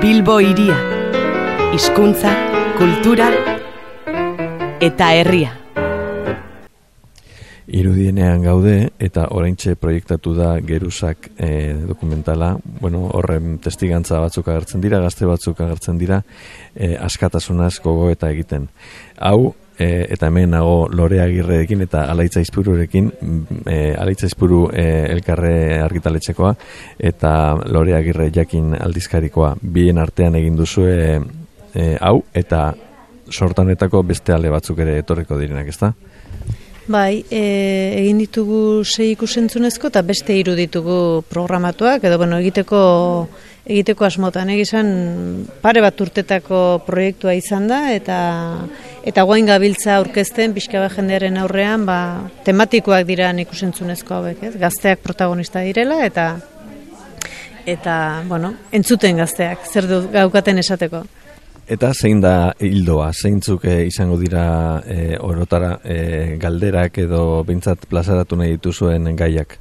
Bilbo iria. Hizkuntza, kultura eta herria. Irudienean gaude eta oraintxe proiektatu da Gerusak e, dokumentala. Bueno, horren testigantza batzuk agertzen dira, gazte batzuk agertzen dira, e, askatasunaz gogo eta egiten. Hau, e, eta hemen nago lore agirreekin eta alaitza izpururekin, e, alaitza izpuru e, elkarre argitaletxekoa eta lore agirre jakin aldizkarikoa. Bien artean egin duzu e, hau eta sortanetako beste ale batzuk ere etorriko direnak, ezta? Bai, e, egin ditugu sei ikusentzunezko eta beste hiru ditugu programatuak, edo bueno, egiteko egiteko asmotan egizan pare bat urtetako proiektua izan da eta eta guain gabiltza aurkezten pixka bat jendearen aurrean ba, tematikoak dira ikusentzunezko hauek, ez? gazteak protagonista direla eta eta bueno, entzuten gazteak, zer du gaukaten esateko. Eta zein da hildoa, zeintzuk eh, izango dira e, orotara e, galderak edo bintzat plazaratu nahi dituzuen gaiak?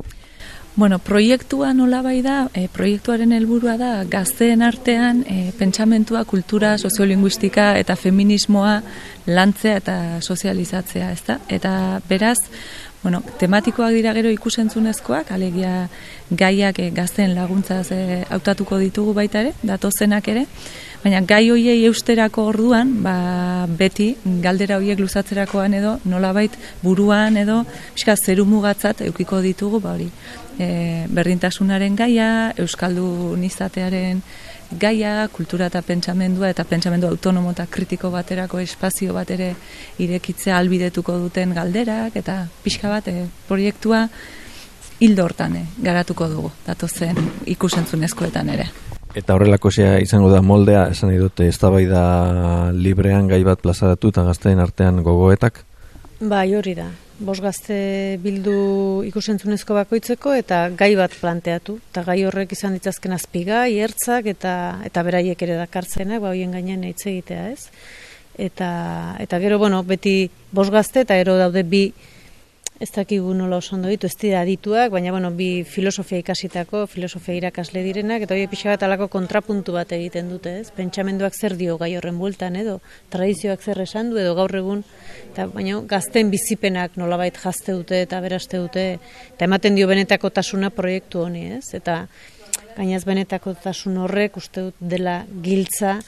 Bueno, proiektua nola bai da, e, proiektuaren helburua da gazteen artean e, pentsamentua, kultura, soziolinguistika eta feminismoa lantzea eta sozializatzea, ezta? Eta beraz, bueno, tematikoak dira gero ikusentzunezkoak, alegia gaiak e, gazteen laguntzaz e, hautatuko ditugu baita ere, datozenak ere, Baina gai hoiei eusterako orduan, ba, beti galdera hoiek luzatzerakoan edo nolabait buruan edo pixka zeru mugatzat eukiko ditugu, ba hori. E, berdintasunaren gaia, euskaldu nizatearen gaia, kultura eta pentsamendua eta pentsamendu autonomo eta kritiko baterako espazio bat ere irekitzea albidetuko duten galderak eta pixka bat e, proiektua hildo hortan e, garatuko dugu, datozen ikusentzunezkoetan ere. Eta horrelako zea izango da moldea, esan nahi dute, ez da librean gai bat plazaratu eta gazteen artean gogoetak? Bai, hori da. Bos gazte bildu ikusentzunezko bakoitzeko eta gai bat planteatu. Eta gai horrek izan ditzazken azpiga, iertzak eta eta beraiek ere dakartzenak, ba hoien gainean hitz egitea ez. Eta, eta gero, bueno, beti bos gazte eta ero daude bi ez dakigu nola oso ondo ditu, ez dira adituak, baina bueno, bi filosofia ikasitako, filosofia irakasle direnak, eta hori pixa bat alako kontrapuntu bat egiten dute, ez? Pentsamenduak zer dio gai horren bultan, edo tradizioak zer esan du, edo gaur egun, eta baina gazten bizipenak nolabait jazte dute eta beraste dute, eta ematen dio benetako tasuna proiektu honi, ez? Eta gainaz benetako tasun horrek uste dut dela giltza,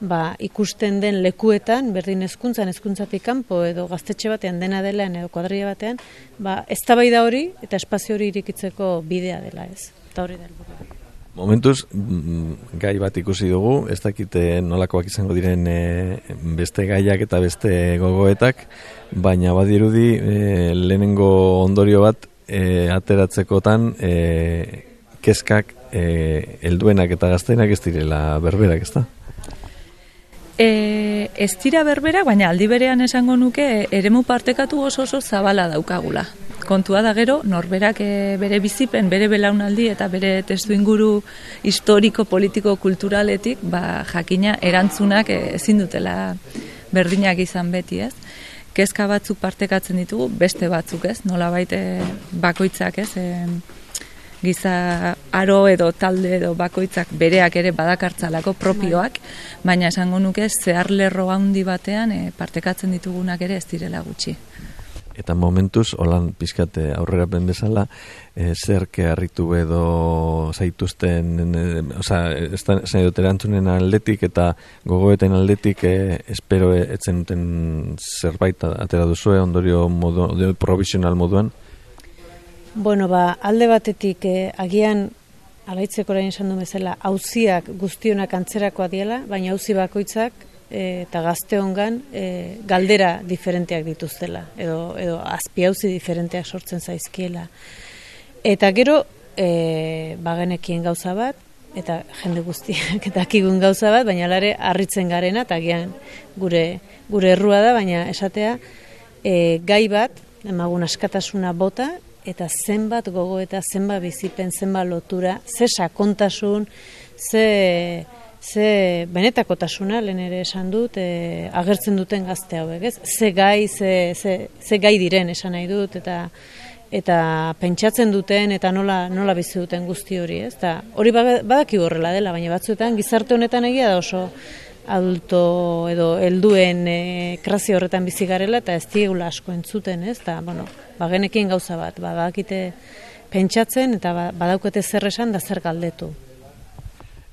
ba, ikusten den lekuetan, berdin hezkuntzan hezkuntzatik kanpo edo gaztetxe batean dena delaen edo kuadria batean, ba, ez da hori eta espazio hori irikitzeko bidea dela ez. Eta hori da. Momentuz, mm, gai bat ikusi dugu, ez dakite nolakoak izango diren e, beste gaiak eta beste gogoetak, baina badirudi e, lehenengo ondorio bat e, ateratzekotan e, keskak e, elduenak eta gaztenak ez direla berberak, ez da? E, ez dira berbera, baina aldi berean esango nuke eremu partekatu oso oso zabala daukagula. Kontua da gero, norberak e, bere bizipen, bere belaunaldi eta bere testu inguru historiko, politiko, kulturaletik, ba, jakina erantzunak e, ezin dutela berdinak izan beti, ez? Kezka batzuk partekatzen ditugu, beste batzuk, ez? Nola baite bakoitzak, ez? E, giza aro edo talde edo bakoitzak bereak ere badakartzalako propioak, baina esango nuke zehar lerro handi batean e, partekatzen ditugunak ere ez direla gutxi. Eta momentuz, holan pizkate aurrera ben bezala, e, zerke harritu edo zaituzten, e, oza, ez da, erantzunen aldetik eta gogoeten aldetik, e, espero e, etzen duten zerbait atera duzue, ondorio modu, provisional moduan? Bueno, ba, alde batetik eh, agian alaitzeko orain esan du bezala auziak guztionak antzerakoa diela, baina auzi bakoitzak eh, eta gazte hongan eh, galdera diferenteak dituztela edo edo azpi auzi diferenteak sortzen zaizkiela. Eta gero eh, bagenekien gauza bat eta jende guztiak eta akigun gauza bat, baina lare harritzen garena eta agian gure gure errua da, baina esatea eh, gai bat emagun askatasuna bota eta zenbat gogo eta zenbat bizipen, zenbat lotura, ze sakontasun, ze, ze benetako tasuna, lehen ere esan dut, e, agertzen duten gazte hauek, ez? Ze gai, ze, ze, ze gai diren esan nahi dut, eta eta pentsatzen duten eta nola nola bizi duten guzti hori, ez? Ta hori ba- badaki horrela dela, baina batzuetan gizarte honetan egia da oso adulto edo helduen e, krasi horretan bizi garela eta ez diegula asko entzuten, ez? Ta bueno, ba genekin gauza bat, ba badakite pentsatzen eta ba, badaukete zer esan da zer galdetu.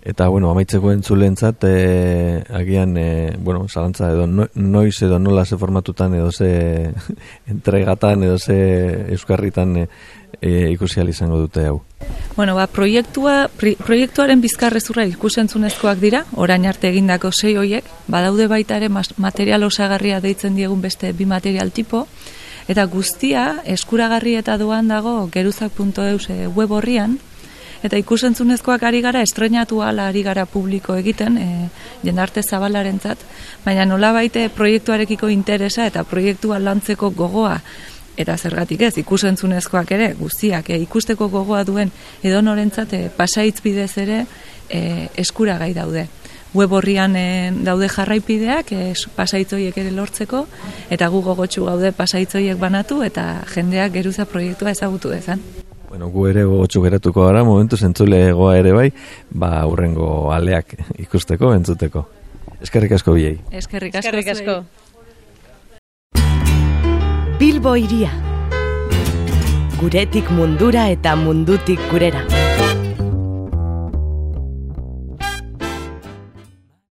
Eta, bueno, amaitzeko entzulentzat, e, agian, e, bueno, salantza edo no, noiz edo nola ze formatutan edo ze entregatan edo ze euskarritan e, e, ikusi izango dute hau. Bueno, ba, proiektua, proiektuaren bizkarrezurra ikusentzunezkoak dira, orain arte egindako sei hoiek, badaude baita ere material osagarria deitzen diegun beste bi material tipo, eta guztia eskuragarri eta doan dago geruzak.eus web horrian, Eta ikusentzunezkoak ari gara, estrenatu ala ari gara publiko egiten, e, jendarte zabalaren zat, baina nola baite proiektuarekiko interesa eta proiektua lantzeko gogoa, eta zergatik ez, ikusentzunezkoak ere, guztiak, e, ikusteko gogoa duen edo norentzat, e, pasaitz bidez ere e, eskura gai daude. Web horrian e, daude jarraipideak, e, pasaitzoiek ere lortzeko, eta gu gogotxu gaude pasaitzoiek banatu, eta jendeak geruza proiektua ezagutu dezan. Bueno, gu ere gogotxu geratuko gara, momentu zentzule egoa ere bai, ba urrengo aleak ikusteko, entzuteko. Eskerrik asko biei. Eskerrik asko. Eskerrik asko. Bilbo iria. Guretik mundura eta mundutik gurera.